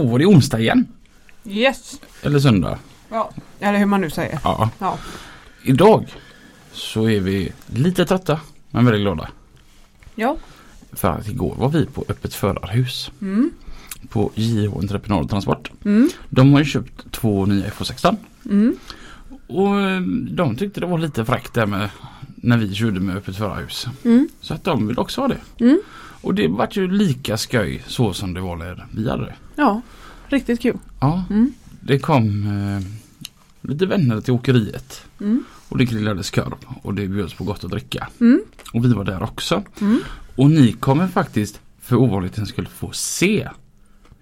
Då var det onsdag igen. Yes! Eller söndag. Ja, eller hur man nu säger. Ja. Ja. Idag så är vi lite trötta men väldigt glada. Ja. För att igår var vi på öppet förarhus Mm. på JH Entreprenad och Transport. Mm. De har ju köpt två nya FH16. Mm. Och eh, de tyckte det var lite fräckt där med när vi körde med öppet förarhus. Mm. Så att de vill också ha det. Mm. Och det vart ju lika skoj så som det var när vi hade det. Ja, riktigt kul. Ja, Mm. det kom eh, lite vänner till åkeriet. Mm. Och det grillades korv och det bjöds på gott att dricka. Mm. Och vi var där också. Mm. Och ni kommer faktiskt för ovanlighetens skull få se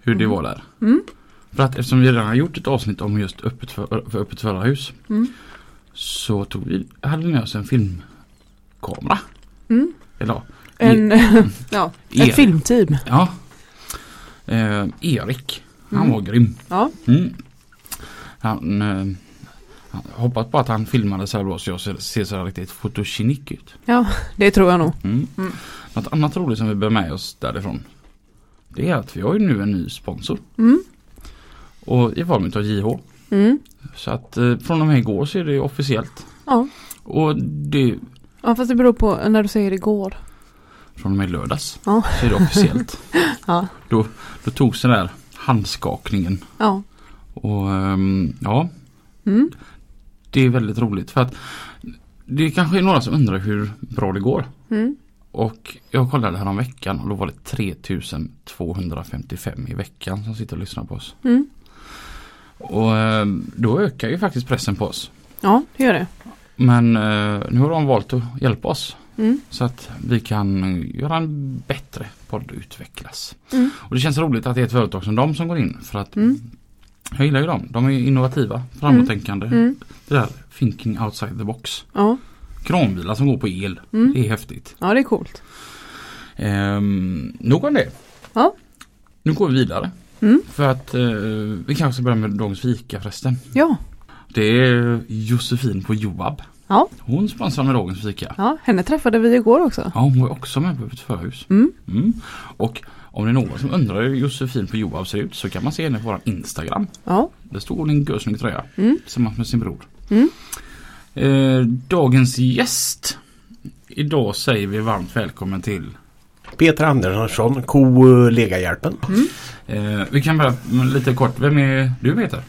hur det Mm. var där. Mm. För att eftersom vi redan har gjort ett avsnitt om just öppet, för, för öppet förarhus. Så tog vi, hade vi med oss en filmkamera. Eller ja, En, ja, Erik. ett filmteam. ja. Eh, Erik. Han Mm. var grym. Ja. Mm. Han, eh, han hoppas på att han filmade så här bra så jag ser, ser så här riktigt fotogenik ut. ja, det tror jag nog. Mm. Mm. Något annat roligt som vi bär med oss därifrån. Det är att vi har ju nu en ny sponsor. Mm. Och i form av JH. Mm. Så att eh, från och med igår så är det officiellt. Ja. Och det ja, fast det beror på när du säger igår. från och med lördags Ja. så är det officiellt. Ja. Då, då togs den där handskakningen. Ja. Och ehm, ja, Mm. det är väldigt roligt. För att det kanske är några som undrar hur bra det går. Mm. Och jag kollade här om veckan och då var det 3255 i veckan som sitter och lyssnar på oss. Mm. Och eh, då ökar ju faktiskt pressen på oss. Ja, det gör det. Men eh, nu har de valt att hjälpa oss. Mm. Så att vi kan göra en bättre podd utvecklas. Mm. Och det känns roligt att det är ett företag som de som går in. För att Mm. jag gillar ju dem. De är innovativa, framåtänkande. Mm. Det där thinking outside the box. Ja. Kranbilar som går på el. Mm. Det är häftigt. ja, det är coolt. Ehm, nog om det. Ja. Nu går vi vidare. Mm. För att eh, vi kanske ska börja med dagens fika förresten. Ja. Det är Josefin på Joab. Ja. Hon sponsrar med dagens fika. Ja, henne träffade vi igår också. Ja, hon var också med på ett förhus. Mm. Mm. Och om det är någon som undrar hur Josefin på Joab ser ut så kan man se henne på vår Instagram. Ja. Där står hon i en görsnygg tröja Mm. tillsammans med sin bror. Mm. Eh, dagens gäst. Idag säger vi varmt välkommen till Peter Andersson, Kollegahjälpen. eh, Vi kan börja med lite kort. Vem är du Peter?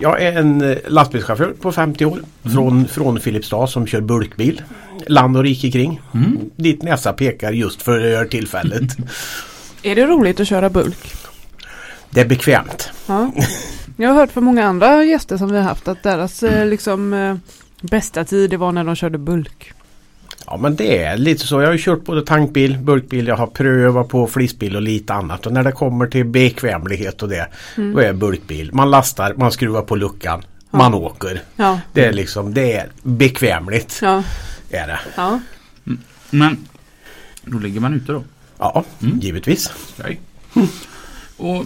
Jag är en eh, lastbilschaufför på 50 år från, från Filipstad som kör bulkbil. Land och rike kring. Mm. Dit näsa pekar just för det här tillfället. Är det roligt att köra bulk? Det är bekvämt. Ja. Jag har hört från många andra gäster som vi har haft att deras eh, liksom eh, bästa tid det var när de körde bulk. Ja men det är lite så. Jag har ju kört både tankbil, bulkbil, jag har prövat på flisbil och lite annat. Och när det kommer till bekvämlighet och det, Mm. då är bulkbil. Man lastar, man skruvar på luckan, man åker. Ja. Det är liksom, det är bekvämligt. Ja. Är det. Ja. Men då ligger man ute då. Ja, Mm. givetvis. Skoj. Och,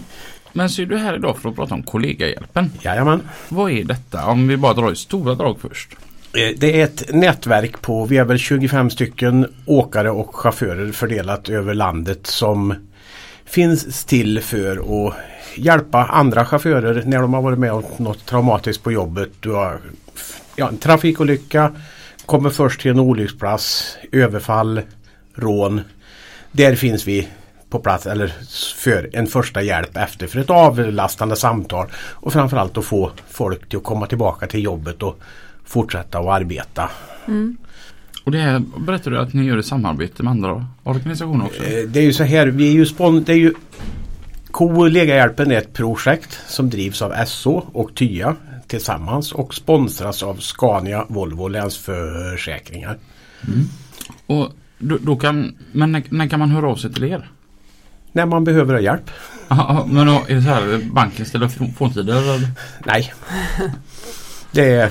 men så är du här idag för att prata om kollegahjälpen. Jajamän. Vad är detta? Om vi bara drar i stora drag först. Eh, det är ett nätverk på, vi är väl 25 stycken åkare och chaufförer fördelat över landet som finns till för att hjälpa andra chaufförer när de har varit med om något traumatiskt på jobbet. Du har ja, en trafikolycka, kommer först till en olycksplats, överfall, rån. Där finns vi på plats eller för en första hjälp efter för ett avlastande samtal och framförallt att få folk till att komma tillbaka till jobbet och fortsätta att arbeta. Och det här berättar du att ni gör i samarbete med andra organisationer också. Eh, Det är ju så här, vi är ju spon- det är ju Kollegahjälpen är ett projekt som drivs av SO och TYA tillsammans och sponsras av Scania, Volvo och Länsförsäkringar. Och Då, då kan, men när, när kan man höra av sig till er? När man behöver hjälp. Ja, men då, är det så här bankens telefontider? eller? Nej. Det är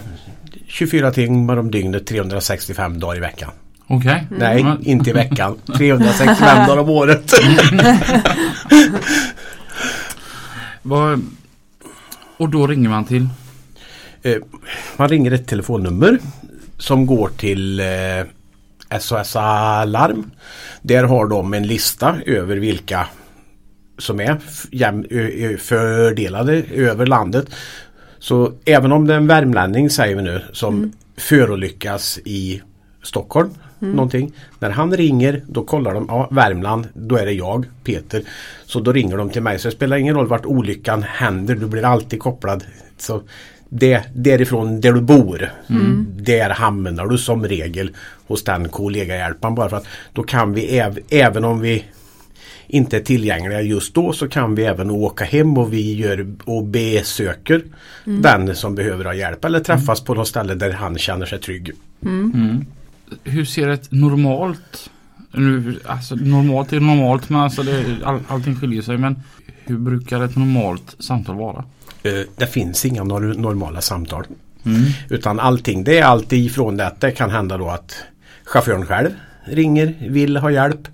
24 timmar om dygnet 365 dagar i veckan. Okej. Nej, Mm. inte i veckan. 365 dagar om året. Och då ringer man till? Eh, Man ringer ett telefonnummer som går till eh, SOS Alarm. Där har de en lista över vilka som är fördelade över landet. Så även om det är en värmlänning säger vi nu som förolyckas i Stockholm någonting. När han ringer då kollar de, ja Värmland, då är det jag, Peter. Så då ringer de till mig. Så det spelar ingen roll vart olyckan händer, du blir alltid kopplad. Så det, därifrån där du bor, där hamnar du som regel hos den kollegahjälparen. Bara för att då kan vi, äv, även om vi inte är tillgängliga just då så kan vi även åka hem och vi gör och besöker den som behöver ha hjälp eller träffas på något ställe där han känner sig trygg. Mm. Hur ser ett normalt nu, alltså normalt är normalt men alltså det, all, allting skiljer sig men hur brukar ett normalt samtal vara? Eh, Det finns inga nor- normala samtal. Mm. Utan allting, det är alltid ifrån det att det kan hända då att chauffören själv ringer, vill ha hjälp.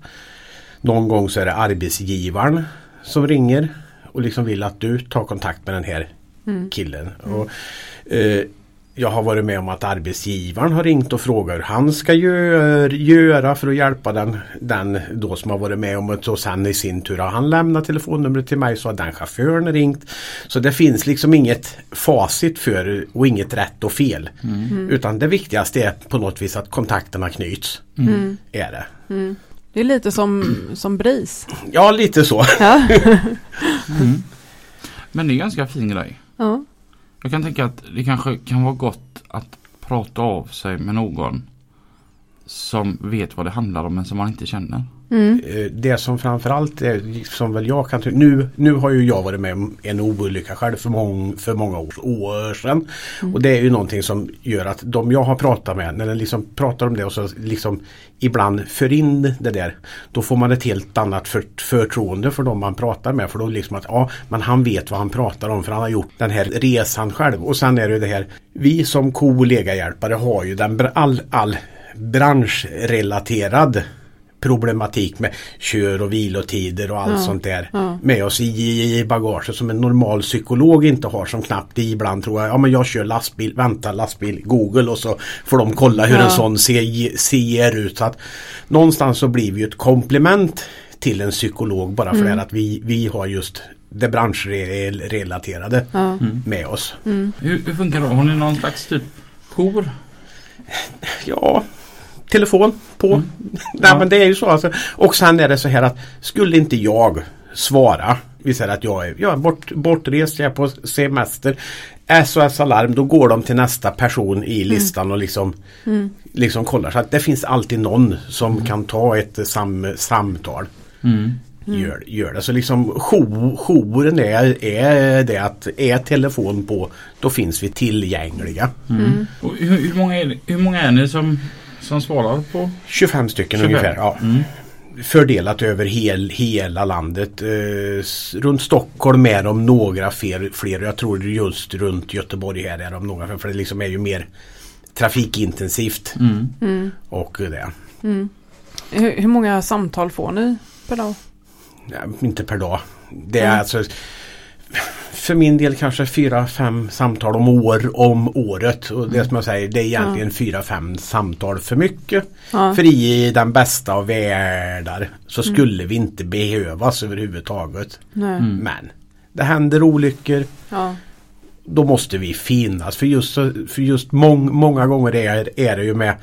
Någon gång så är det arbetsgivaren som ringer och liksom vill att du tar kontakt med den här killen. Och, eh, jag har varit med om att arbetsgivaren har ringt och frågat hur han ska gör, göra för att hjälpa den, den då som har varit med om det. Och sen i sin tur har han lämnat telefonnumret till mig så har den chauffören ringt. Så det finns liksom inget facit för och inget rätt och fel. Utan det viktigaste är på något vis att kontakterna knyts. Mm. Är det. Det är lite som, som BRIS. Ja, lite så. Ja. Men det är en ganska fin grej. ja. Jag kan tänka att det kanske kan vara gott att prata av sig med någon som vet vad det handlar om men som man inte känner. Mm. Eh, Det som framförallt är som väl jag kan ty- nu, nu har ju jag varit med om en olycka själv för, mång, för många år, år sedan. Och det är ju någonting som gör att de jag har pratat med, när de liksom pratar om det och så liksom ibland för in det där. Då får man ett helt annat för, förtroende för de man pratar med. För då liksom att ja, men han vet vad han pratar om för han har gjort den här resan själv. Och sen är det ju det här, vi som kollegahjälpare har ju den all, all branschrelaterad problematik med kör och vilotider och allt Ja, sånt där ja. med oss i, i bagaget som en normal psykolog inte har som knappt ibland tror jag, ja men jag kör lastbil, vänta lastbil, Google och så får de kolla hur Ja. en sån ser, ser ut. Så att någonstans så blir vi ju ett komplement till en psykolog bara för Mm. det att vi, vi har just det branschrelaterade Ja. med oss. Hur, hur funkar det? Har ni någon slags typ jour? Ja, telefon på. Mm. Nej Ja. men det är ju så alltså. Och sen är det så här att skulle inte jag svara. Vi säger att jag är, jag är bort, bortrest, jag är på semester. SOS Alarm, då går de till nästa person i listan och liksom, liksom kollar. Så att det finns alltid någon som kan ta ett sam, samtal. Mm. Gör, gör det. Så liksom jour- jouren är, är det att är telefon på då finns vi tillgängliga. Mm. Och hur, hur, många är, hur många är ni som, som svarar på? 25 stycken 25? ungefär. Ja. Mm. Fördelat över hel, hela landet. Eh, runt Stockholm är de några fler, fler. Jag tror just runt Göteborg här är de några fler. För det liksom är ju mer trafikintensivt. Mm. Mm. Och det. Hur, hur många samtal får ni per dag? Ja, inte per dag. Det är Mm. alltså för min del kanske fyra, fem samtal om år om året. Och det som jag säger det är egentligen fyra, fem samtal för mycket. Ja. För i den bästa av världar så skulle vi inte behövas överhuvudtaget. Mm. Men det händer olyckor. Ja. Då måste vi finnas. För just, för just mång, många gånger är, är det ju med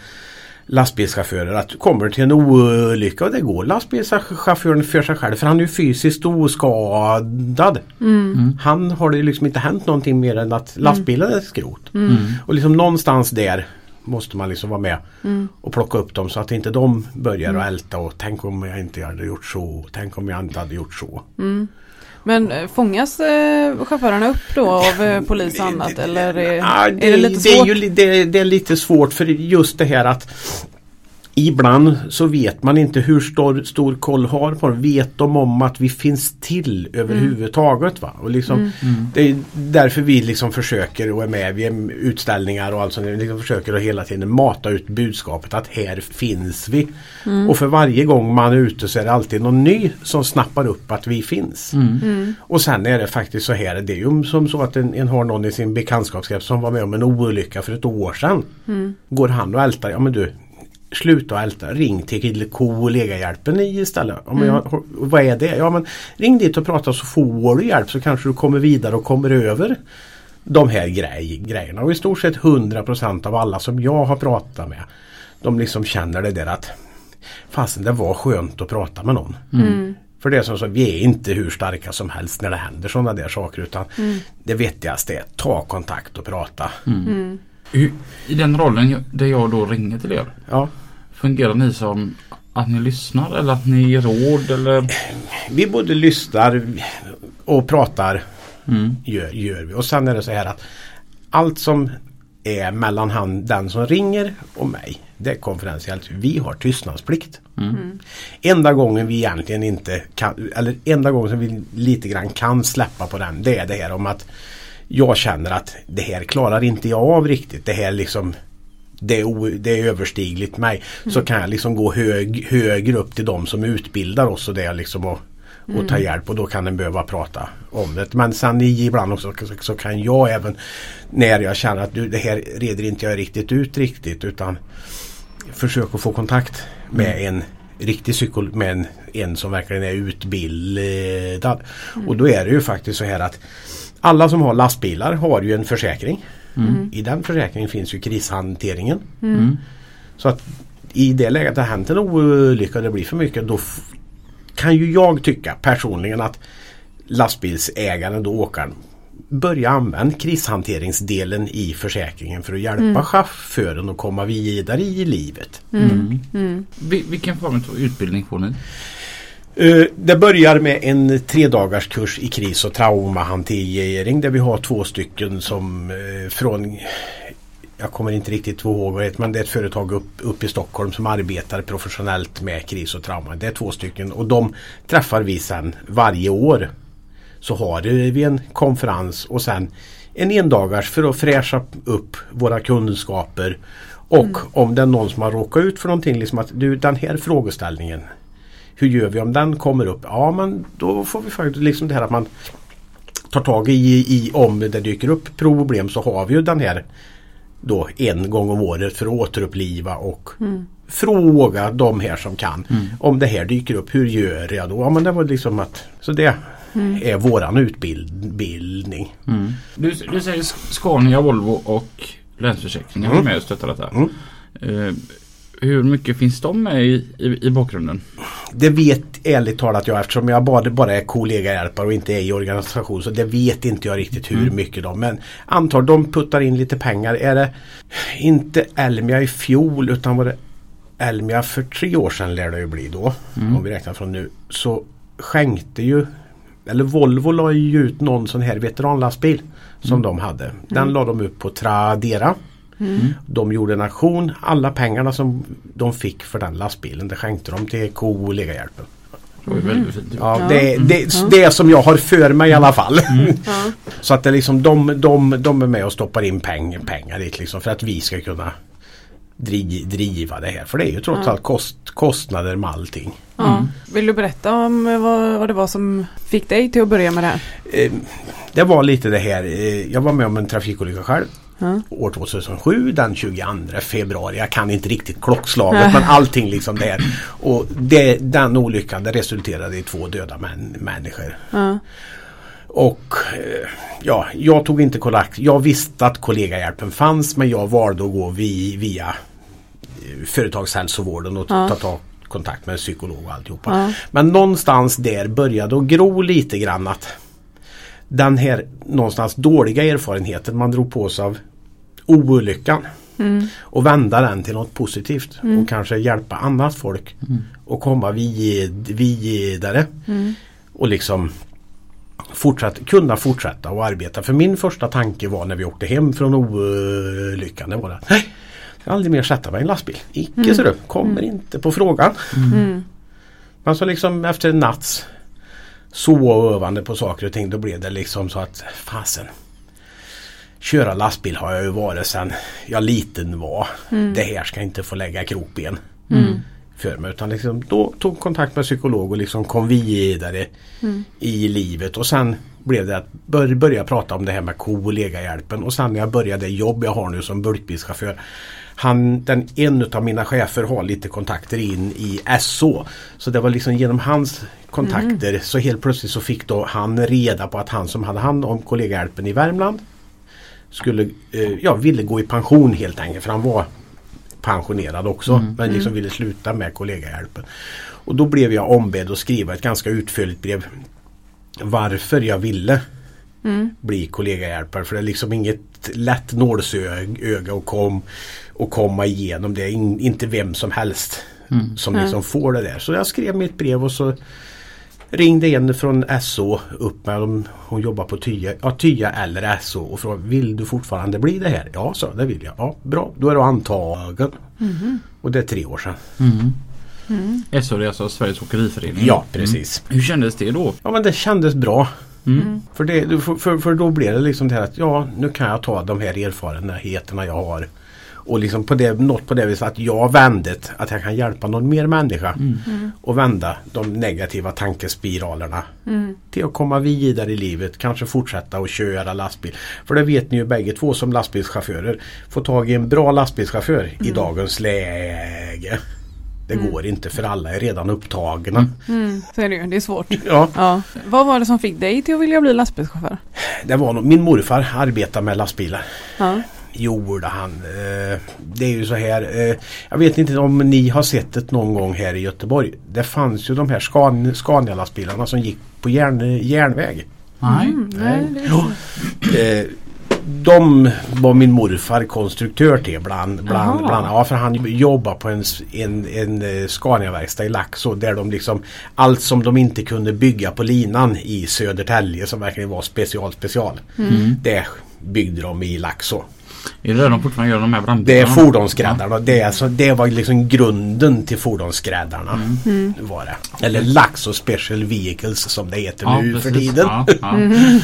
lastbilschaufförer att kommer till en olycka och det går lastbilschauffören för sig själv. För han är ju fysiskt oskadad. Mm. Han har det liksom inte hänt någonting mer än att lastbilen är skrot. Mm. Och liksom någonstans där måste man liksom vara med Mm. och plocka upp dem så att inte de börjar att älta och tänk om jag inte hade gjort så. Tänk om jag inte hade gjort så. Mm. Men eh, fångas eh, chaufförerna upp då av eh, polis och annat eller är, Ja, är det lite det är svårt? ju det, det är lite svårt för just det här att Ibland så vet man inte hur stor, stor koll har på det. Vet de om att vi finns till överhuvudtaget? Va? Och liksom, Det är därför vi liksom försöker och är med vid utställningar och allt sånt. Vi liksom försöker att hela tiden mata ut budskapet att här finns vi. Och för varje gång man är ute så är det alltid någon ny som snappar upp att vi finns. Och sen är det faktiskt så här, det är ju som så att en, en har någon i sin bekantskapskrets som var med om en olycka för ett år sedan. Går han och ältar, ja men du Sluta älta, ring till kollegahjälpen istället. Ja, men jag, vad är det? Ja men ring dit och prata så får du hjälp så kanske du kommer vidare och kommer över de här grej, grejerna. Och i stort sett 100% av alla som jag har pratat med de liksom känner det där att fasen det var skönt att prata med någon. För det är som så, vi är inte hur starka som helst när det händer sådana där saker utan det vettigaste är att ta kontakt och prata. Hur, I den rollen där jag då ringer till er. Ja. Fungerar ni som att ni lyssnar eller att ni ger råd eller? Vi både lyssnar och pratar Mm. gör, gör vi. Och sen är det så här att allt som är mellan han, den som ringer och mig. Det är konfidentiellt. Vi har tystnadsplikt. Enda gången vi egentligen inte kan, eller enda gången som vi lite grann kan släppa på den. Det är det här om att jag känner att det här klarar inte jag av riktigt. Det här liksom det är, det är överstigligt mig. Så kan jag liksom gå hög, högre upp till de som utbildar oss och det liksom och, och ta hjälp och då kan den behöva prata om det. Men sen ibland också så, så kan jag även när jag känner att du, det här reder inte jag riktigt ut riktigt utan försök att få kontakt med en riktig psykolog, med en, en som verkligen är utbildad. Och då är det ju faktiskt så här att alla som har lastbilar har ju en försäkring. I den försäkringen finns ju krishanteringen. Så att i det läget det har hänt en olycka och det blir för mycket då kan ju jag tycka personligen att lastbilsägaren då åkaren börja använda krishanteringsdelen i försäkringen för att hjälpa chauffören att komma vidare i livet. Vi, vilken form av utbildning får ni? Eh, Det börjar med en tre dagars kurs i kris och traumahantering där vi har två stycken som eh, från jag kommer inte riktigt ihåg vad det men det är ett företag upp, upp i Stockholm som arbetar professionellt med kris och trauma. Det är två stycken och de träffar vi sen varje år. Så har vi en konferens och sen en endagars för att fräscha upp våra kunskaper. Och om det är någon som har råkat ut för någonting, liksom att du den här frågeställningen hur gör vi om den kommer upp? Ja men då får vi faktiskt liksom det här att man tar tag i, i om det dyker upp problem så har vi ju den här då en gång om året för att återuppliva och fråga de här som kan. Om det här dyker upp, hur gör jag då? Ja men det var liksom att Så det är våran utbildning. Du, du säger Scania, Volvo och Länsförsäkringar är Mm. med och stöttar detta. Mm. Eh, hur mycket finns de med i, i, i bakgrunden? Det vet ärligt talat jag eftersom jag bara, bara är kollegahjälpare och inte är i organisation så det vet inte jag riktigt hur mycket de men antar de puttar in lite pengar. Är det inte Elmia i fjol utan var det Elmia för tre år sedan lär det ju bli då. Om vi räknar från nu. Så skänkte ju eller Volvo la ju ut någon sån här veteranlastbil som de hade. Den la de upp på Tradera. De gjorde en aktion. Alla pengarna som de fick för den lastbilen det skänkte de till var ju väldigt fint. Ja, Ja. Det, det, det är som jag har för mig i alla fall. Så att det liksom de, de, de är med och stoppar in peng, pengar dit liksom för att vi ska kunna dri, driva det här. För det är ju trots allt kost, kostnader med allting. Ja. Vill du berätta om vad, vad det var som fick dig till att börja med det här? Eh, Det var lite det här. eh, Jag var med om en trafikolycka själv. Ja. År 2007 den 22 februari. Jag kan inte riktigt klockslaget men allting liksom där. Och det, den olyckan det resulterade i två döda män, människor. Ja. Och eh, ja, jag tog inte kontakt. Jag visste att kollegahjälpen fanns men jag valde att gå vi, via eh, företagshälsovården och ta, ta kontakt med en psykolog och alltihopa. Men någonstans där började att gro lite grann att den här någonstans dåliga erfarenheten man drog på sig av olyckan och vända den till något positivt och kanske hjälpa annat folk och komma vid, vidare. Och liksom fortsatt, kunna fortsätta och arbeta. För min första tanke var när vi åkte hem från olyckan. Det var det. "Nej, aldrig mer sätta mig i en lastbil. Icke så du, kommer inte på frågan. Mm. Men så liksom efter en natts och övande på saker och ting då blev det liksom så att fasen. Köra lastbil har jag ju varit sedan jag liten var. Det här ska inte få lägga krokben Mm. för mig. Utan liksom, då tog kontakt med psykolog och liksom kom vidare Mm. i livet. Och sen blev det att bör, börja prata om det här med kollegahjälpen. Och sen när jag började det jobb jag har nu som bulkbilschaufför. Han, den, en av mina chefer har lite kontakter in i SO. Så det var liksom genom hans kontakter så helt plötsligt så fick då han reda på att han som hade hand om kollegahjälpen i Värmland skulle, eh, ja, ville gå i pension helt enkelt för han var pensionerad också men liksom ville sluta med kollegahjälpen. Och då blev jag ombedd att skriva ett ganska utförligt brev varför jag ville Mm. bli kollegahjälpare. För det är liksom inget lätt nålsöga att kom, och komma igenom. Det är in, inte vem som helst som Nej. liksom får det där. Så jag skrev mitt brev och så ringde en från SO upp med dem. Hon jobbar på Tya, ja, Tya eller SO och frågade Vill du fortfarande bli det här? Ja, så det vill jag. Ja, bra. Då är du antagen. Och det är tre år sedan. Mm. SO det är alltså Sveriges Åkeriförening. Ja, precis. Hur kändes det då? Ja men det kändes bra. Mm. För, det, för, för, för då blev det liksom det här att ja nu kan jag ta de här erfarenheterna jag har. Och liksom på det, något på det viset att jag vändet, att jag kan hjälpa någon mer människa. Och vända de negativa tankespiralerna. Till att komma vidare i livet, kanske fortsätta att köra lastbil. För det vet ni ju bägge två som lastbilschaufförer. Få tag i en bra lastbilschaufför i dagens läge. Det går inte för alla är redan upptagna. Mm. Så är det ju, det är svårt. Ja. Ja. Vad var det som fick dig till att vilja bli lastbilschaufför? Det var nog, min morfar arbetade med lastbilar. Ja. Gjorde han. Eh, det är ju så här. Eh, jag vet inte om ni har sett det någon gång här i Göteborg. Det fanns ju de här Scan- Scania-lastbilarna som gick på järn, järnväg. Nej. Mm, nej, det är Eh, de var min morfar konstruktör till bland, bland, bland ja, för han jobbar på en, en, en Scania-verkstad i Laxå där de liksom allt som de inte kunde bygga på linan i Södertälje som verkligen var special special. Det byggde de i Laxå. Är det där de fortfarande gör de här Det är brandbilarna? fordonsskräddarna. Det, är alltså, det var liksom grunden till fordonsskräddarna. Var det. Eller Laxå Special Vehicles som det heter Ja, nu precis. för tiden. Ja, ja.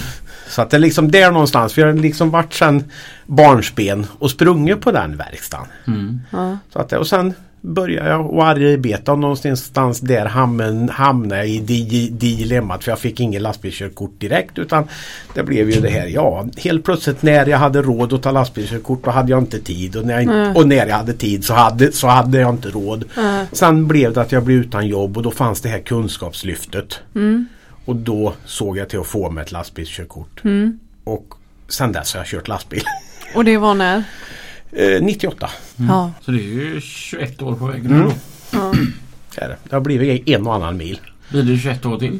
Så att det är liksom där någonstans. Vi har liksom varit sedan barnsben och sprungit på den verkstaden. Mm. Ja. Så att, och sen började jag att arbeta någonstans där hamn, hamnade jag i di- dilemmat för jag fick ingen lastbilskörkort direkt utan det blev ju det här, ja helt plötsligt när jag hade råd att ta lastbilskörkort då hade jag inte tid och när jag, Nej. och när jag hade tid så hade, så hade jag inte råd. Nej. Sen blev det att jag blev utan jobb och då fanns det här kunskapslyftet. Mm. Och då såg jag till att få mig ett lastbilskörkort. Mm. Och sen dess har jag kört lastbil. Och det var när? Eh, 98 Ja. Så det är ju 21 år på väg nu Mm. då. ja. är det. Det har blivit en och annan mil. Blir det 21 år till?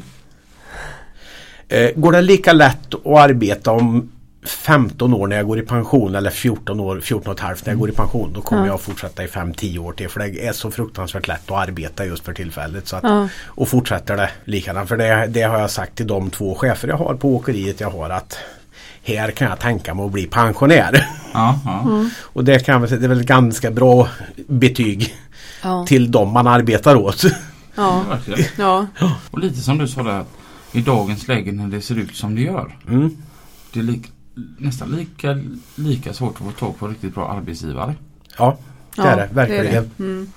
Eh, går det lika lätt att arbeta om 15 år när jag går i pension eller 14 år, 14 och ett halvt när jag går i pension då kommer Ja. jag att fortsätta i 5-10 år till för det är så fruktansvärt lätt att arbeta just för tillfället. Så att, Ja. Och fortsätter det likadant för det, det har jag sagt till de två chefer jag har på åkeriet jag har att här kan jag tänka mig att bli pensionär. Ja, ja. Och det kan det är väl ett ganska bra betyg Ja. till dem man arbetar åt. Ja. Ja. Och lite som du sa där. att I dagens läge när det ser ut som det gör. Mm. Det är li nästan lika, lika svårt att få tag på riktigt bra arbetsgivare. Ja, det ja, är det verkligen. det. Mm.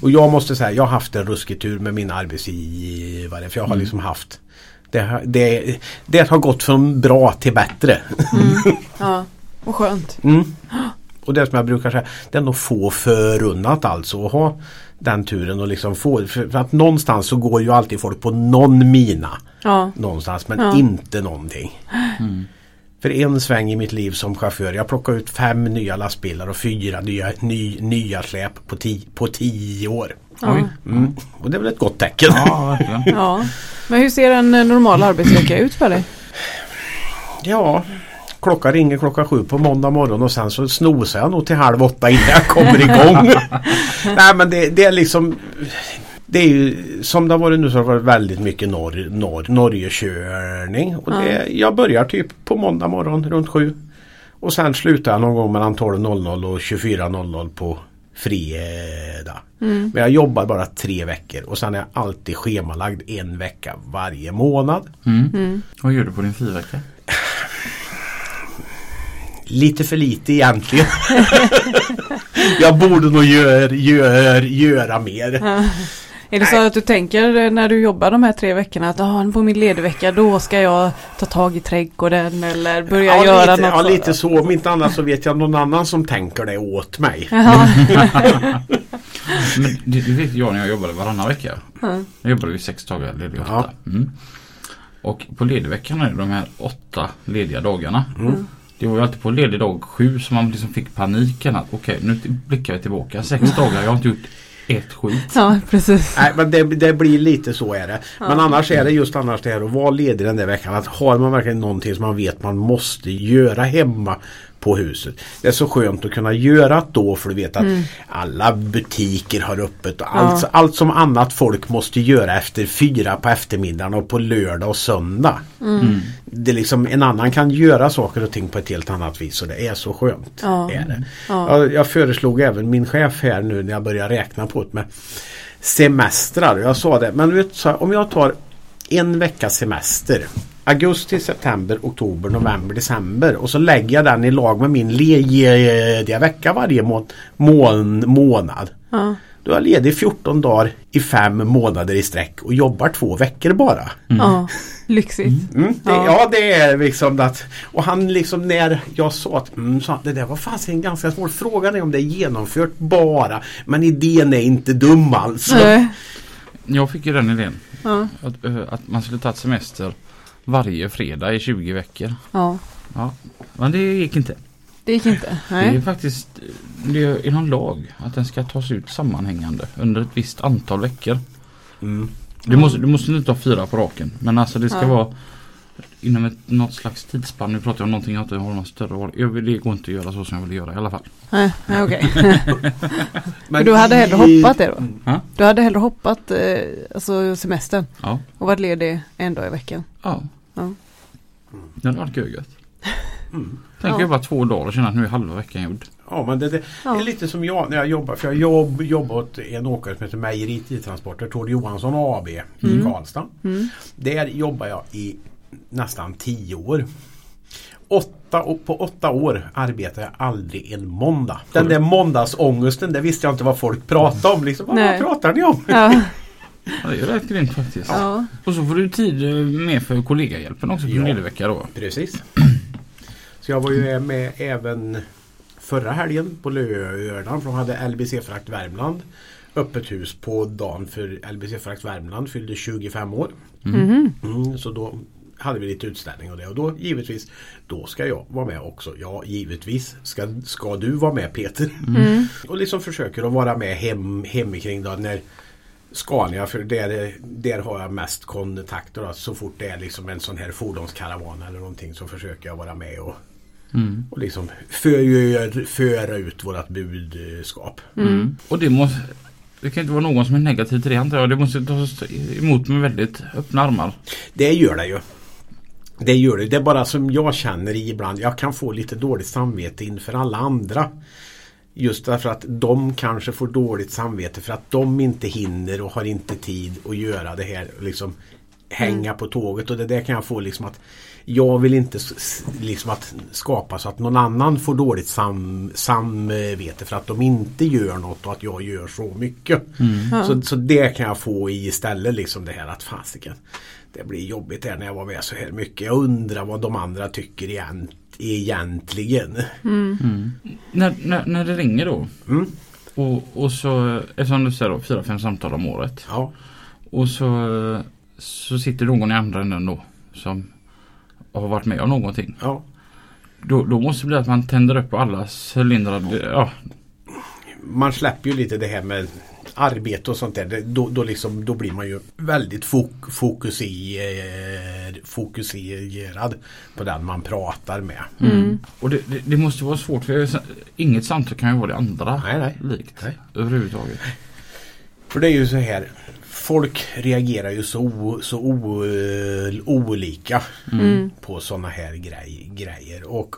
Och jag måste säga, jag har haft en ruskig tur med min arbetsgivare. För jag har Mm. liksom haft det, har- det, det har gått från bra till bättre. Ja. Och skönt. Mm. Och det som jag brukar säga, det är nog få förunnat alltså att ha den turen och liksom få, för att någonstans så går ju alltid folk på någon mina. Ja. Någonstans men Ja. inte någonting. Mm. För en sväng i mitt liv som chaufför, jag plockade ut fem nya lastbilar och fyra nya, ny, nya släp på, ti, på tio år. Ja. Oj. Mm. Och det är väl ett gott tecken. Ja, verkligen. ja. Men hur ser en eh, normal arbetsvecka ut för dig? Ja, klockan ringer klockan sju på måndag morgon och sen så snosar jag nog till halv åtta innan jag kommer igång. Nej men det, det är liksom det är ju som det har varit nu så har det varit väldigt mycket norr, norr, Norgekörning. Och det, jag börjar typ på måndag morgon runt sju. Och Och sen slutar jag någon gång mellan 12.00 och 24.00 på fredag. Mm. Men jag jobbar bara tre veckor och sen är jag alltid schemalagd en vecka varje månad. Mm. Mm. Vad gör du på din frivecka? Lite för lite egentligen. jag borde nog gör, gör, göra mer. Är det så att du tänker eh, när du jobbar de här tre veckorna att ah, på min ledigvecka då ska jag ta tag i trädgården eller börja Ja, göra lite, något? ja, lite så. Om inte annat så vet jag någon annan som tänker det åt mig. Men det, det vet jag när jag jobbade varannan vecka. Ja. Jag jobbade ju sex dagar, ledig åtta. Ja. Mm. Och på ledigveckan är det de här åtta lediga dagarna. Mm. Det var ju alltid på ledig dag sju som man liksom fick paniken att okej nu blickar vi tillbaka. Sex dagar, jag har inte gjort ett skit. ja, precis. Nej men det, det blir lite så är det. Men annars är det just annars det här att vara ledig den där veckan. Att har man verkligen någonting som man vet man måste göra hemma på huset. Det är så skönt att kunna göra det då för du vet att alla butiker har öppet. Och allt, Ja. allt som annat folk måste göra efter fyra på eftermiddagen och på lördag och söndag. Mm. Det är liksom, en annan kan göra saker och ting på ett helt annat vis och det är så skönt. Ja. Är det. Ja. Jag, jag föreslog även min chef här nu när jag började räkna på det med semestrar. Jag sa det, men vet, så här, om jag tar en vecka semester Augusti, september, oktober, november, december och så lägger jag den i lag med min lediga vecka varje må mån månad. Ja. Då är jag ledig 14 dagar i fem månader i sträck och jobbar två veckor bara. ja, lyxigt. Mm, det, Ja. ja. det är liksom att Och han liksom när jag sa att mm, sa, han, det där var fast en ganska svår fråga är om det är genomfört bara Men idén är inte dum alltså. Nej. Jag fick ju den idén. Ja. Att, eh, att man skulle ta ett semester varje fredag i 20 veckor. ja, Ja, men det gick inte. det gick inte. Det är Nej. faktiskt det är någon lag att den ska tas ut sammanhängande under ett visst antal veckor. Mm. Du måste, du måste inte ha fyra på raken. Men alltså det ska Ja. vara inom ett, något slags tidsspann. Nu pratar jag om någonting jag inte har någon större vill, det går inte att göra så som jag vill göra i alla fall. Nej, nej, okej. Men du hade hellre hoppat det då? Ja. Du hade hellre hoppat eh, alltså semestern Ja. och varit ledig en dag i veckan? Ja. Ja. Det hade varit gött. Mm. Tänk Ja. jobba två dagar och känna att nu är halva veckan gjord. Ja men det, det Ja. är lite som jag när jag jobbar för jag jobb, jobbar åt en åkare som heter Mejeritransporter Tord Johansson AB i Mm. Karlstad. Mm. Där jobbar jag i nästan tio år. Åtta, på åtta år arbetar jag aldrig en måndag. Den där måndagsångesten, det visste jag inte vad folk pratade om. Liksom, vad Nej. pratar ni om? Ja. Ja, det är rätt grymt faktiskt. ja. Och så får du tid eh, med för kollegahjälpen också på Ja. ledigvecka då. Precis. Så jag var ju med även förra helgen på lördagen för de hade LBC Frakt Värmland öppet hus på dagen för LBC Frakt Värmland fyllde 25 år. Mhm. Mm, så då hade vi lite utställning och det och då givetvis då ska jag vara med också. Ja givetvis ska, ska du vara med Peter. Mm. Och liksom försöker att vara med hem, hemikring då när Scania för där, där har jag mest kontakter. Då. Så fort det är liksom en sån här fordonskaravan eller någonting så försöker jag vara med och, Mm. och liksom för, föra ut vårat budskap. Mm. Och det måste det kan inte vara någon som är negativ till det antar jag. Det måste tas emot med väldigt öppna armar. Det gör det ju. Det gör det. Det är bara som jag känner ibland. Jag kan få lite dåligt samvete inför alla andra. Just därför att de kanske får dåligt samvete för att de inte hinner och har inte tid att göra det här. Liksom hänga på tåget och det där kan jag få liksom att jag vill inte liksom att skapa så att någon annan får dåligt sam, samvete för att de inte gör något och att jag gör så mycket. Ja. Så, så det kan jag få i istället liksom det här att fasiken det blir jobbigt här när jag var med så här mycket. Jag undrar vad de andra tycker egent, egentligen. När, när, när det ringer då Mm. och, och så eftersom du säger då fyra, fem samtal om året. Ja. Och så, så sitter någon i andra änden då som har varit med om någonting. Ja. Då, då måste det bli att man tänder upp på alla cylindrar. Ja, Man släpper ju lite det här med arbete och sånt där. Då, då, liksom, då blir man ju väldigt fok fokuser, fokuserad på den man pratar med. Mm. Och det, det, det måste vara svårt för inget samtal kan ju vara det andra Nej, nej. likt Nej. överhuvudtaget. För det är ju så här. Folk reagerar ju så, så o, olika Mm. på sådana här grej, grejer. Och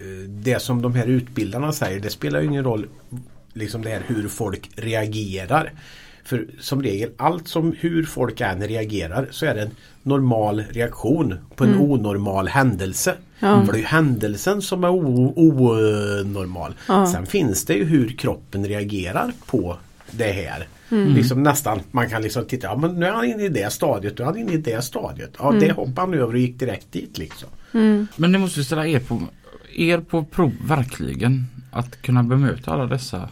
eh, det som de här utbildarna säger det spelar ju ingen roll liksom det här hur folk reagerar. För som regel allt som hur folk än reagerar så är det en normal reaktion på en onormal händelse. Ja. För det är ju händelsen som är onormal. Ja. Sen finns det ju hur kroppen reagerar på det här. Liksom nästan, man kan liksom titta, ja men nu är han inne i det stadiet, nu är han inne i det stadiet. Ja det hoppade han över och gick direkt dit liksom. Men det måste ställa er på, er på prov verkligen. Att kunna bemöta alla dessa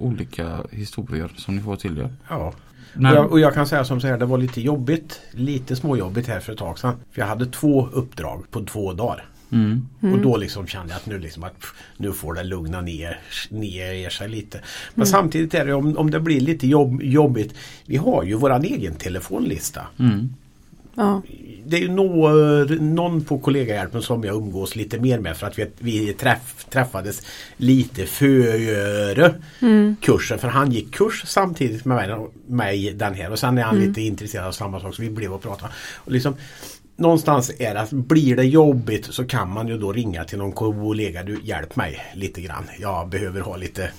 olika historier som ni får till er. Ja. När, Och, jag, och jag kan säga som så här, det var lite jobbigt, lite småjobbigt här för ett tag sedan. För jag hade två uppdrag på två dagar. mm, Och då liksom kände jag att nu, liksom att pff, nu får det lugna ner, ner sig lite. Men samtidigt är det om, om det blir lite jobb, jobbigt. Vi har ju våran egen telefonlista. Mm, Ja. Det är ju nå- någon på kollegahjälpen som jag umgås lite mer med för att vi, vi träff, träffades lite före kursen. För han gick kurs samtidigt med mig, mig den här och sen är han lite intresserad av samma sak så vi blev och pratade. Och liksom, någonstans är det att blir det jobbigt så kan man ju då ringa till någon kollega. Du hjälp mig lite grann. Jag behöver ha lite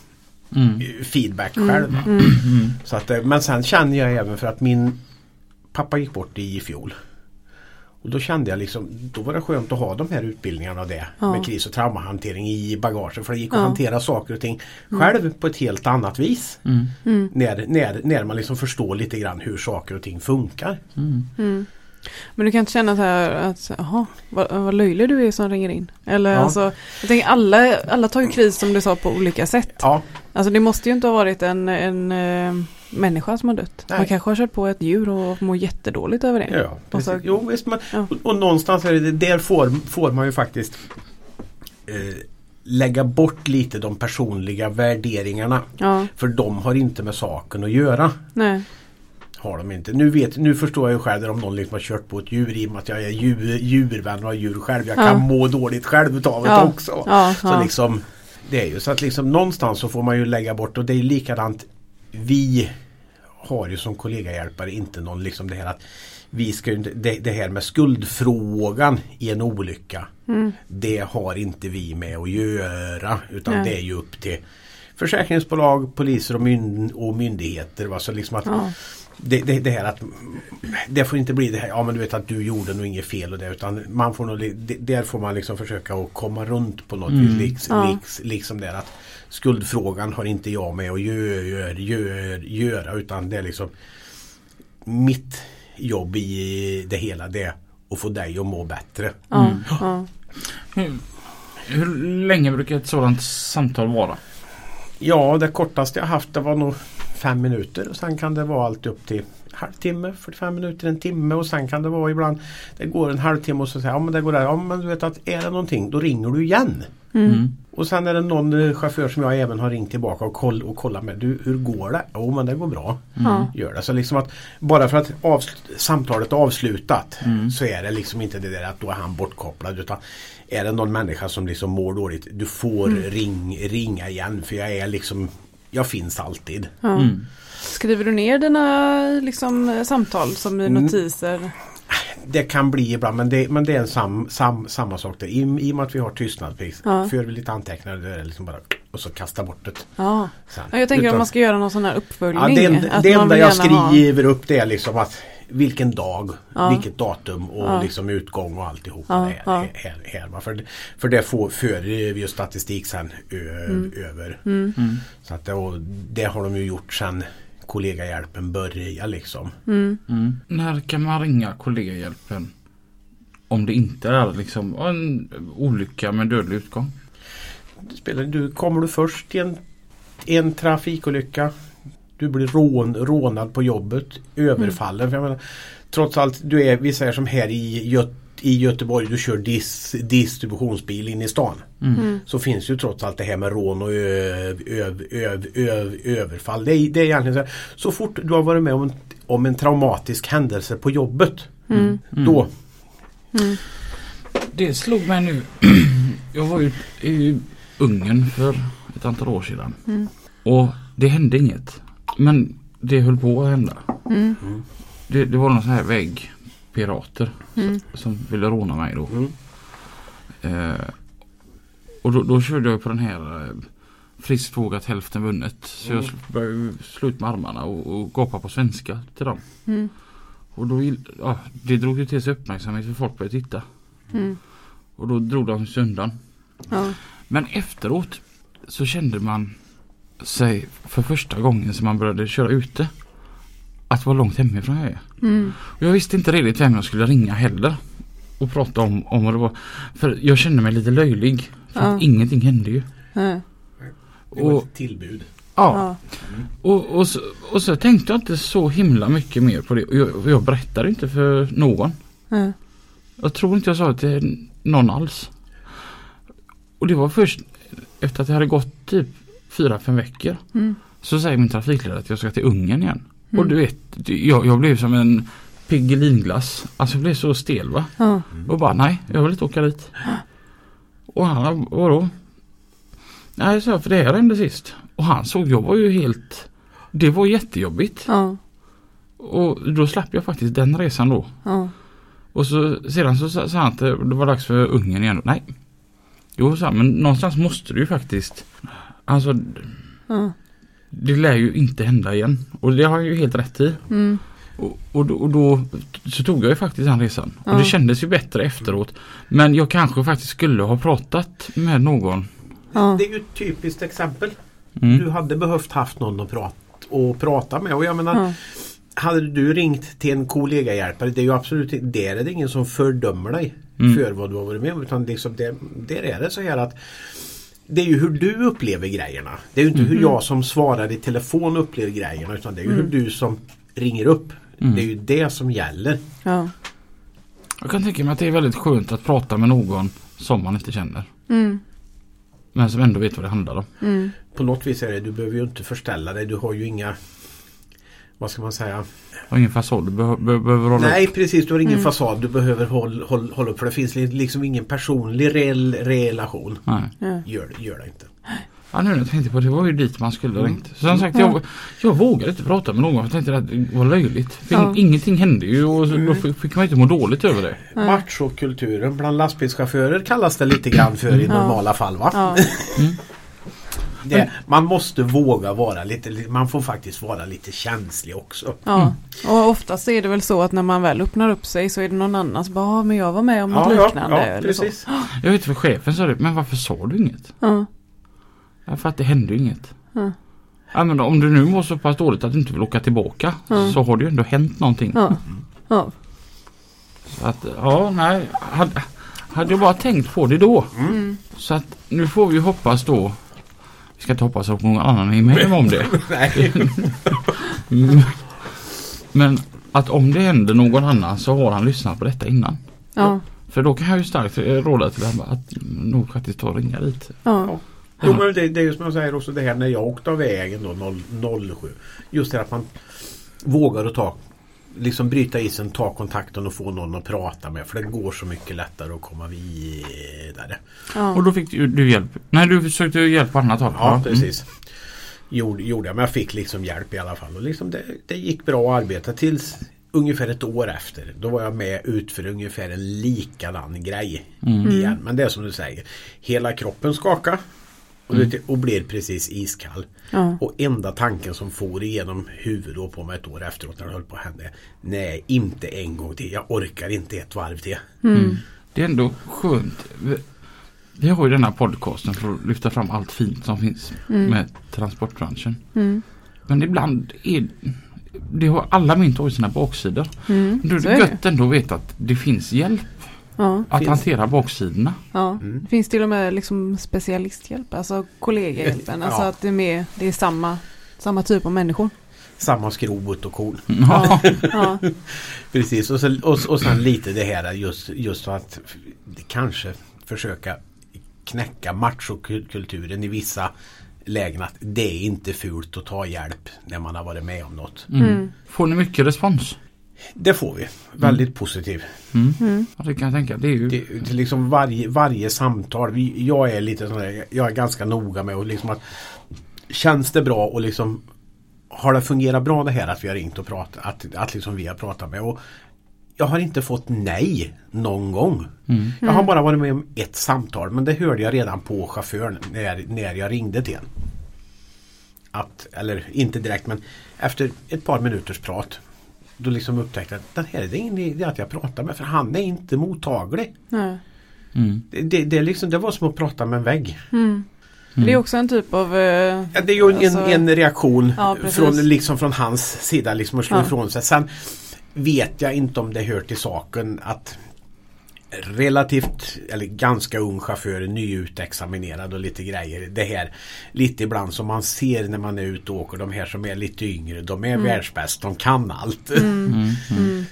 mm, feedback själv. va. Så att, men sen känner jag även för att min pappa gick bort i fjol. Och då kände jag liksom, då var det skönt att ha de här utbildningarna och det Ja. med kris och traumahantering i bagaget. För det gick att Ja. hantera saker och ting själv på ett helt annat vis. mm, När, när, när man liksom förstår lite grann hur saker och ting funkar. mm. Men du kan inte känna så här att, jaha, vad, vad löjlig du är som ringer in. Eller Ja. alltså, jag tänker alla, alla tar ju kris som du sa på olika sätt. Ja, Alltså det måste ju inte ha varit en, en eh, människa som har dött. Nej. Man kanske har kört på ett djur och mår jättedåligt över det. ja Och så-. Jo, visst, men, Ja. och, och någonstans är det, där får, får man ju faktiskt eh, lägga bort lite de personliga värderingarna. Ja, För de har inte med saken att göra. nej. Har de inte. Nu, vet, nu förstår jag ju själv om någon liksom har kört på ett djur i och med att jag är djur, djurvän och har djur själv. Jag Ja. kan må dåligt själv utav det Ja. också. Ja, Så liksom Det är ju så att liksom någonstans så får man ju lägga bort och det är likadant Vi har ju som kollegahjälpare inte någon liksom det här att vi ska det, det här med skuldfrågan i en olycka Mm. Det har inte vi med att göra utan Nej. det är ju upp till försäkringsbolag, poliser och, myn, och myndigheter. Va? Så liksom att Ja. det, det, det här att det får inte bli det här, ja men du vet att du gjorde nog inget fel och det utan man får nog, det- där får man liksom försöka att komma runt på något Mm. vis. Liks, Ja. liks, liksom där att skuldfrågan har inte jag med att gör, gör, gör, göra utan det är liksom mitt jobb i det hela det är att få dig att må bättre. Mm. ja. Hur, hur länge brukar ett sådant samtal vara? Ja, det kortaste jag haft det var nog fem minuter och sen kan det vara allt upp till halvtimme, 45 minuter, en timme och sen kan det vara ibland det går en halvtimme och så säger ja men det går där. Ja men du vet att är det någonting då ringer du igen. Mm. Och sen är det någon eh, chaufför som jag även har ringt tillbaka och, koll, och kollat med. Du, hur går det? Jo men det går bra. Ja. Gör det. Så liksom att bara för att avsl- samtalet är avslutat Mm. så är det liksom inte det där att då är han bortkopplad utan är det någon människa som liksom mår dåligt du får ring, ringa igen för jag är liksom jag finns alltid. Mm. Skriver du ner dina liksom, samtal som i Mm. notiser? Det kan bli ibland men det, men det är en sam, sam, samma sak där. I, I och med att vi har tystnadsplikt Ja. för vi lite anteckningar det är liksom bara och så kasta bort det. Ja. Sen. Jag tänker Utan- om man ska göra någon sån här uppföljning. Ja, det, att det man enda jag gärna ha- skriver upp det är liksom att vilken dag, Ja. vilket datum och Ja. liksom utgång och alltihopa Ja, här, ja. här, här. För, för det får, för vi ju statistik sen ö, över. Mm. Mm. Så att det, och det har de ju gjort sen kollegahjälpen började liksom. Mm. Mm. När kan man ringa kollegahjälpen? Om det inte är liksom en olycka med dödlig utgång. Spelar, du, kommer du först i en, en trafikolycka du blir rån, rånad på jobbet, överfallen. För jag menar, trots allt, du är, vi säger som här i, Göt, i Göteborg, du kör dis, distributionsbil in i stan. Mm. Så finns ju trots allt det här med rån och ö, ö, ö, överfall. Det är, det är egentligen så, här, så fort du har varit med om en, om en traumatisk händelse på jobbet. Mm. Då, Mm. Det slog mig nu. Jag var ju i Ungern för ett antal år sedan. Mm. Och det hände inget. Men det höll på att hända. Mm. Det, det var någon sån här väggpirater Mm. som ville råna mig då. Mm. Eh, Och då, då körde jag på den här eh, friskt vågat hälften vunnet. Så Mm. jag började ju slå ut med armarna och, och gapa på svenska till dem. Mm. Och då, ja, det drog ju till sig uppmärksamhet för folk började titta. Mm. Och då drog de sig undan. Ja. Men efteråt så kände man sig för första gången som man började köra ute. Att vara långt hemifrån jag är. Mm. Och jag visste inte riktigt vem jag skulle ringa heller. Och prata om, om vad det var. För jag kände mig lite löjlig. För Ja. att ingenting hände ju. Ja. Det var Och, ett tillbud. ja, Ja. och, och, så, och så tänkte jag inte så himla mycket mer på det. Och jag, jag berättade inte för någon. Ja. Jag tror inte jag sa det till någon alls. Och det var först efter att det hade gått typ fyra fem veckor. Mm. Så säger min trafikledare att jag ska till Ungern igen. Mm. Och du vet, jag, jag blev som en Piggelinglass. Alltså jag blev så stel va. Ja. Och bara nej, jag vill inte åka dit. Och han, vadå? Nej, så för det här hände sist. Och han såg, jag var ju helt... Det var jättejobbigt. Ja. Och då slapp jag faktiskt den resan då. Ja. Och så sedan så sa han att det var dags för Ungern igen. Nej. Jo, så men någonstans måste du ju faktiskt. Alltså, Ja. Det lär ju inte hända igen. Och det har jag ju helt rätt i. Mm. Och, och, då, och då så tog jag ju faktiskt den resan. Ja. Och det kändes ju bättre efteråt. Men jag kanske faktiskt skulle ha pratat med någon. Ja. Det är ju ett typiskt exempel. Mm. Du hade behövt haft någon att prata, att prata med. Och jag menar, Ja. hade du ringt till en kollegahjälpare, det är ju absolut inte, där är det ingen som fördömer dig Mm. för vad du har varit med om. Utan liksom det, där är det så här att det är ju hur du upplever grejerna. Det är ju inte hur jag som svarar i telefon upplever grejerna utan det är ju hur du som ringer upp. Mm. Det är ju det som gäller. Ja. Jag kan tänka mig att det är väldigt skönt att prata med någon som man inte känner. Mm. Men som ändå vet vad det handlar om. Mm. På något vis är det, du behöver ju inte förställa dig. Du har ju inga vad ska man säga? Och ingen fasad du behö- be- behöver hålla Nej upp. precis, du har ingen Mm. fasad du behöver hålla håll, håll upp för det finns li- liksom ingen personlig reell relation. Nej. Ja. Gör, det- gör det inte. Ja, nu när jag tänkte på det, det var ju dit man skulle Mm. ringt. Så som sagt, jag, jag vågade inte prata med någon. Jag tänkte att det var löjligt. För Ja. Ingenting hände ju och då Mm. fick man inte må dåligt över det. Ja. Machokulturen bland lastbilschaufförer kallas det lite grann för i Ja. normala fall va? Ja. Det, man måste våga vara lite, man får faktiskt vara lite känslig också. ja. Och oftast är det väl så att när man väl öppnar upp sig så är det någon annan som bara, "Ja, men jag var med om något liknande. ja, eller så. precis. Jag vet för chefen sa det, men varför sa du inget? Ja. Ja, för att det hände inget. Ja. Ja, men om du nu mår så pass dåligt att du inte vill åka tillbaka Ja. så har det ju ändå hänt någonting. Ja. Ja. Så att, ja, nej. Hade, hade jag bara tänkt på det då. Mm. Så att nu får vi hoppas då. Vi ska inte hoppas att någon annan är med om det. Nej. Men att om det händer någon annan så har han lyssnat på detta innan. Ja. För då kan jag ju starkt råda till att, att nog faktiskt ta och ringa dit. Ja. Jo, men det, det är ju som jag säger också det här när jag åkte av vägen då 0, 07. Just det att man vågar att ta liksom bryta isen, ta kontakten och få någon att prata med. För det går så mycket lättare att komma vidare. Och Ja. då fick du, du hjälp. Nej du försökte hjälp på annat håll. Ja, Mm. precis. Gjorde, gjorde jag, men jag fick liksom hjälp i alla fall. Och liksom det, det gick bra att arbeta tills ungefär ett år efter. Då var jag med ut för ungefär en likadan grej Mm. igen. Men det är som du säger. Hela kroppen skakade och, Mm. det- och blev precis iskall. Ja. Och enda tanken som for igenom huvudet på mig ett år efteråt när det höll på att hända. Nej, inte en gång till. Jag orkar inte ett varv till. Mm. Det är ändå skönt. Vi, har ju den här podcasten för att lyfta fram allt fint som finns Mm. med transportbranschen. Mm. Men ibland är det har alla mynt har ju sina baksidor. Mm. Det är gött ändå att veta att det finns hjälp Ja. att Finns. hantera baksidorna. Ja. Mm. Det finns till och med liksom specialisthjälp, alltså kollegahjälpen. Alltså Ja. att det är, med, det är samma, samma typ av människor. Samma skrot och kol. Ja. Ja. Precis och, så, och, och sen lite det här just, just så att kanske försöka knäcka machokulturen i vissa lägen att det är inte fult att ta hjälp när man har varit med om något. Mm. Mm. Får ni mycket respons? Det får vi. Väldigt positiv. Mm. Mm. Ja, det kan jag tänka. Det är ju Det, det liksom varje, varje samtal. Vi, jag är lite sån där, jag är ganska noga med och liksom att Känns det bra och liksom Har det fungerat bra det här att vi har ringt och pratat? Att, att liksom vi har pratat med och jag har inte fått nej någon gång. Mm. Jag har bara varit med om ett samtal men det hörde jag redan på chauffören när, när jag ringde till en. Att, eller inte direkt men efter ett par minuters prat då liksom upptäckte att den här det är ingen idé att jag pratar med för han är inte mottaglig. Nej. Mm. Det, det, det, liksom, det var som att prata med en vägg. Mm. Det är också en typ av... eh, Ja, det är ju en, Alltså- en reaktion Ja, från, liksom från hans sida liksom att slå Ja. ifrån sig. Sen vet jag inte om det hör till saken att relativt eller ganska ung chaufför, nyutexaminerad och lite grejer. Det här lite ibland som man ser när man är ute och åker. De här som är lite yngre, de är världsbäst, de kan allt. Mm. Mm.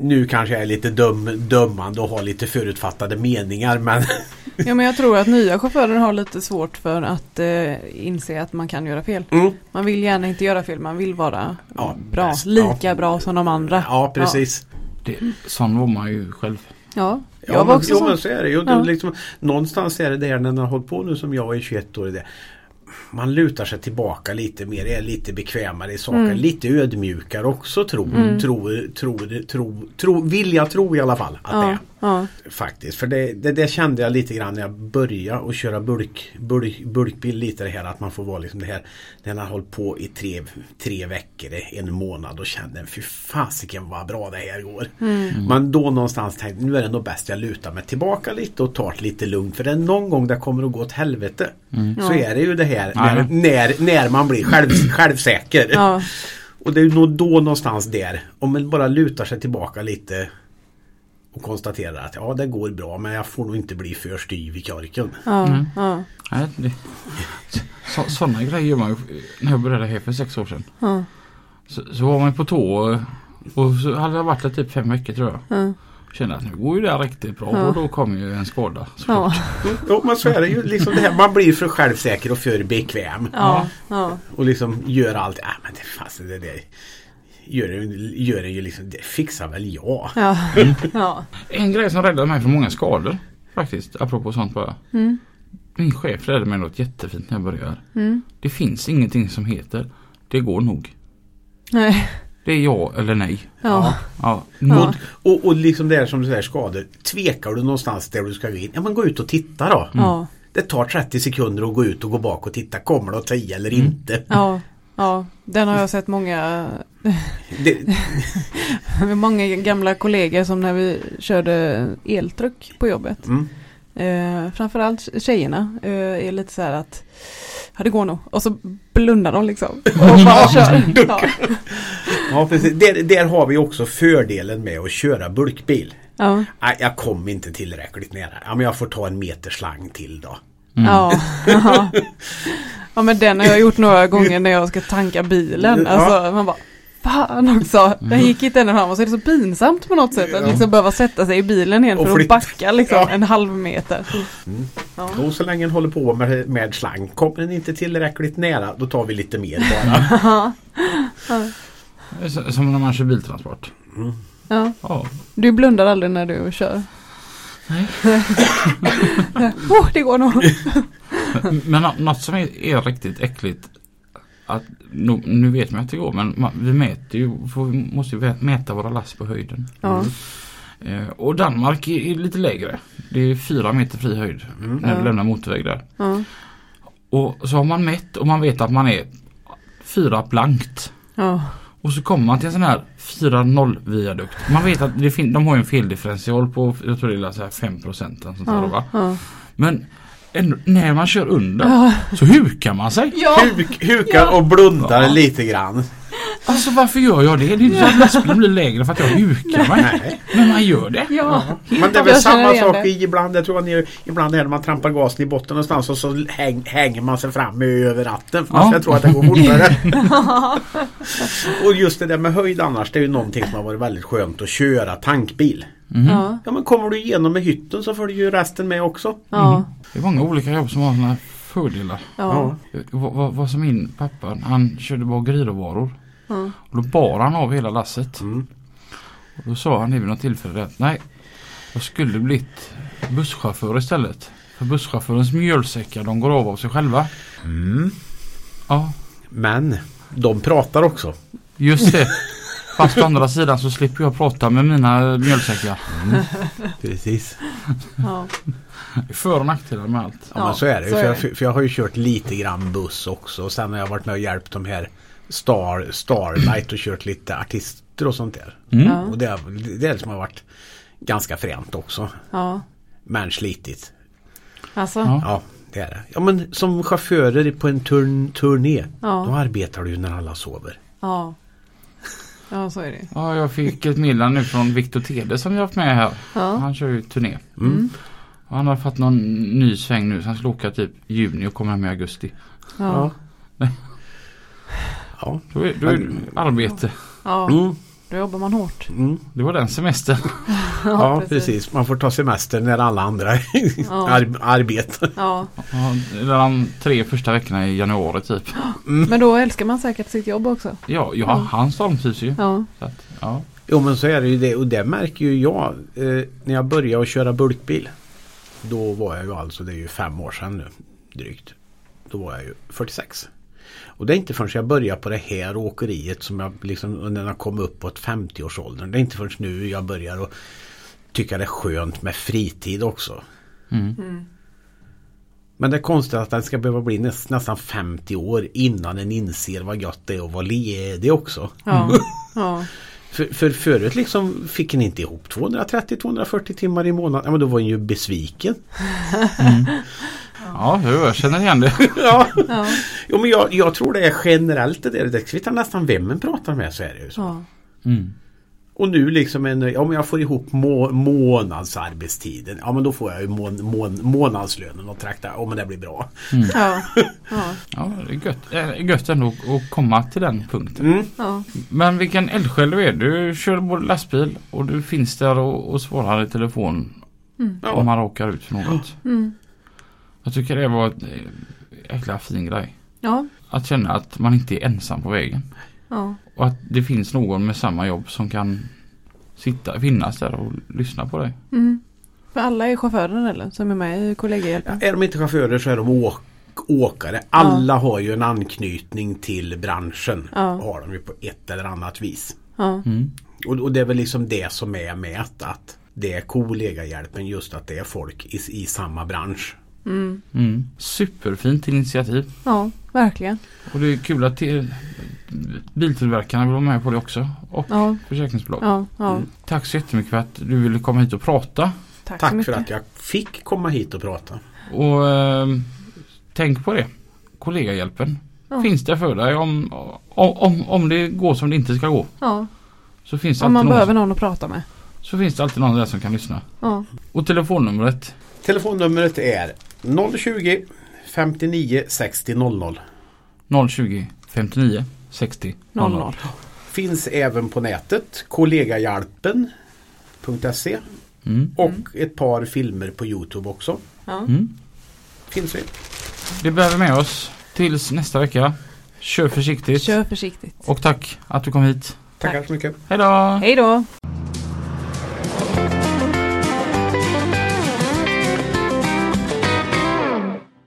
nu kanske jag är lite dum, dömande och har lite förutfattade meningar men Ja men jag tror att nya chaufförer har lite svårt för att eh, inse att man kan göra fel. mm, Man vill gärna inte göra fel, man vill vara Ja, bra. bäst. Lika Ja. bra som de andra. ja precis. Det, sån var man ju själv. Ja, Ja, jag var men, också jo, sån. men så är det ju. Ja. Det liksom, någonstans är det där när man har hållit på nu som jag i 21 år. Det, man lutar sig tillbaka lite mer, är lite bekvämare i saker. Mm. Lite ödmjukare också tror, Mm. tror, tror, tror, tror, vill jag tro i alla fall att det Ja, är. Ja. Faktiskt, för det, det, det kände jag lite grann när jag började och köra bulk, bulk, bulkbil lite det här att man får vara liksom det här när man har hållit på i tre, tre veckor, en månad och kände fy fasiken vad bra det här går. Mm. Man då någonstans tänkte nu är det nog bäst jag lutar mig tillbaka lite och tar det lite lugnt för det är någon gång det kommer att gå åt helvete. Så Ja. är det ju det här när, när, när man blir själv, självsäker. ja. Och det är nog då någonstans där. Om man bara lutar sig tillbaka lite och konstaterar att ja det går bra men jag får nog inte bli för styv i korken. ja, Mm. ja, Nej, det, så, sådana grejer gör man ju när jag började här för sex år sedan. ja, Så, så var man på tå och så hade jag varit där typ fem veckor tror jag. ja, Kände att nu går ju det här riktigt bra Ja. och då kom ju en skada. ja, Jo men så är det ju liksom det här. Man blir för självsäker och för bekväm. ja, ja, Och liksom gör allt. Ja men det fast det det- gör det ju liksom. Det fixar väl jag. ja, ja, En grej som räddade mig från många skador faktiskt, apropå sånt bara. mm, Min chef räddade mig något jättefint när jag började. mm, Det finns ingenting som heter det går nog. nej, Det är ja eller nej. ja, Ja, Ja. Och, och liksom det här som du säger skador. Tvekar du någonstans där du ska gå in. Ja men gå ut och titta då. ja, Det tar 30 sekunder att gå ut och gå bak och titta. Kommer det att ta i eller inte? ja, ja, den har jag sett många Det, många gamla kollegor som när vi körde eltruck på jobbet. mm. Eh, framförallt tjejerna eh, är lite så här att ja det går nog. Och så blundar de liksom. Och bara kör. Ja. Ja, precis. Där, där har vi också fördelen med att köra bulkbil. Ja. Jag kom inte tillräckligt nära. Ja, men jag får ta en meter slang till då. Mm. Ja. ja. ja men den har jag gjort några gånger när jag ska tanka bilen. Ja. Alltså man bara Fan också. Den gick inte ända fram och så är det så pinsamt på något sätt att liksom behöva sätta sig i bilen igen Och för att backa liksom Ja. en halv meter. Mm. Ja. Och så länge den håller på med, med slang. Kommer den inte tillräckligt nära då tar vi lite mer bara. Som när man kör biltransport. Mm. Ja. Ja. Du blundar aldrig när du kör? Nej. oh, det går nog. Men nå- något som är, är riktigt äckligt. Att, nu, nu vet man att det går men man, vi mäter ju, får, måste ju mäta våra last på höjden. Ja. Eh, och Danmark är, är lite lägre. Det är fyra meter fri höjd Mm. när du lämnar motorväg där. Ja. Och så har man mätt och man vet att man är fyra blankt. Och så kommer man till en sån här 4-0 viadukt. Man vet att det fin- de har ju en feldifferential på, jag tror det är så här 5 procent. Ja. Ja. Men ändå, när man kör under Ja. så hukar man sig. Ja. Huk, hukar och blundar Ja. lite grann. Alltså varför gör jag det? Det är inte så att lastbilen blir lägre för att jag hukar mig. Men man gör det. Ja. Men det är väl Jag samma sak det. i ibland. Jag tror att ni, ibland när man trampar gasen i botten någonstans och så häng, hänger man sig fram över ratten. För Ja. tro att det går fortare. och just det där med höjd annars. Det är ju någonting som har varit väldigt skönt att köra tankbil. Mhm. Ja. Ja men kommer du igenom med hytten så följer ju resten med också. Ja. Det är många olika jobb som har sådana fördelar. Ja. Vad, vad, vad som min pappa, han körde bageriråvaror. Och då bar han av hela lasset. Mm. Och då sa han vid något tillfälle att nej, jag skulle blivit busschaufför istället. För busschaufförens mjölsäckar de går av av sig själva. Mm. Ja, Men de pratar också. just det. Fast å andra sidan så slipper jag prata med mina mjölsäckar. Precis. Ja. För och nackdelar med allt. Ja, Ja, men så är det så För, är jag, för jag har ju kört lite grann buss också. Och sen har jag varit med och hjälpt de här Star, Starlight och kört lite artister och sånt där. Mm. Ja. Och det, är- det är det som har varit ganska fränt också. ja. Men slitigt. Alltså. Ja. Det är det. Ja, men som chaufförer på en turn, turné. Ja. Då arbetar du när alla sover. Ja. Ja, så är det. Ja, jag fick ett meddelande nu från Viktor Tede som jag har haft med här. Ja. Han kör ju turné. Mm. Och han har fått någon ny sväng nu så han ska åka typ i juni och komma hem i augusti. Ja. Ja. Då är, då är det arbete. Ja. Mm. Då jobbar man hårt. Mm. Det var den semestern. Ja, precis. Man får ta semester när alla andra ar arbetar. Ja. Ja, de tre första veckorna i januari typ. Men då älskar man säkert sitt jobb också. Ja, ja han stormtrivs ju. Ja. Så att, ja. Jo men så är det ju det och det märker ju jag eh, när jag började att köra bulkbil. Då var jag ju alltså, det är ju fem år sedan nu drygt. Då var jag ju 46. Och det är inte förrän jag började på det här åkeriet som jag liksom när jag kom upp på ett 50-årsåldern. Det är inte förrän nu jag börjar att tycka det är skönt med fritid också. Mm. Men det är konstigt att den ska behöva bli näst, nästan 50 år innan en inser vad gött det är att vara ledig också. Ja. Ja. För, för förut liksom fick en inte ihop 230-240 timmar i månaden. Ja men då var en ju besviken. ja, jag känner igen det. ja. Ja. Jo men jag, jag tror det är generellt det där. Det kvittar nästan vem en pratar med så är det ju så. Ja. Mm. Och nu liksom en, om jag får ihop må, månadsarbetstiden. Ja men då får jag ju mån, mån, månadslönen och trakta. Ja men det blir bra. Ja. Ja. Ja, det är gött, det är gött ändå att komma till den punkten. Mm. Ja. Men vilken eldsjäl du är. Du kör både lastbil och du finns där och, och svarar i telefon om Ja. man råkar ut för något. Mm. Jag tycker det var ett eh, jäkla fin grej. Ja. Att känna att man inte är ensam på vägen. Ja. Och att det finns någon med samma jobb som kan sitta, finnas där och lyssna på dig. Mm. För alla är chaufförer eller? Som är med i kollegahjälpen? Är de inte chaufförer så är de åk, åkare. Alla har ju en anknytning till branschen. Ja. Har de ju på ett eller annat vis. Ja. Mm. Och, och det är väl liksom det som är med att, att det är kollegahjälpen just att det är folk i, i samma bransch. Mm. Mm. Superfint initiativ. Ja, verkligen. Och det är kul att biltillverkarna vill vara med på det också. Och Ja. försäkringsbolag. Ja. Ja. Mm. Tack så jättemycket för att du ville komma hit och prata. Tack, Tack för att jag fick komma hit och prata. Och eh, tänk på det. Kollegahjälpen Ja. finns där för dig om, om, om, om det går som det inte ska gå. Ja. Så finns, det Om man alltid behöver någon, någon att prata med. så finns det alltid någon där som kan lyssna. Ja. Och telefonnumret Telefonnumret är 020 59 60 00. 020 59 60 00. 00. Finns även på nätet kollegahjälpen.se Mm. och ett par filmer på Youtube också. Ja. Mm. Finns vi. Det vi med oss tills nästa vecka. Kör försiktigt. Kör försiktigt. Och tack att du kom hit. Tackar så mycket. Hej då! Hej då!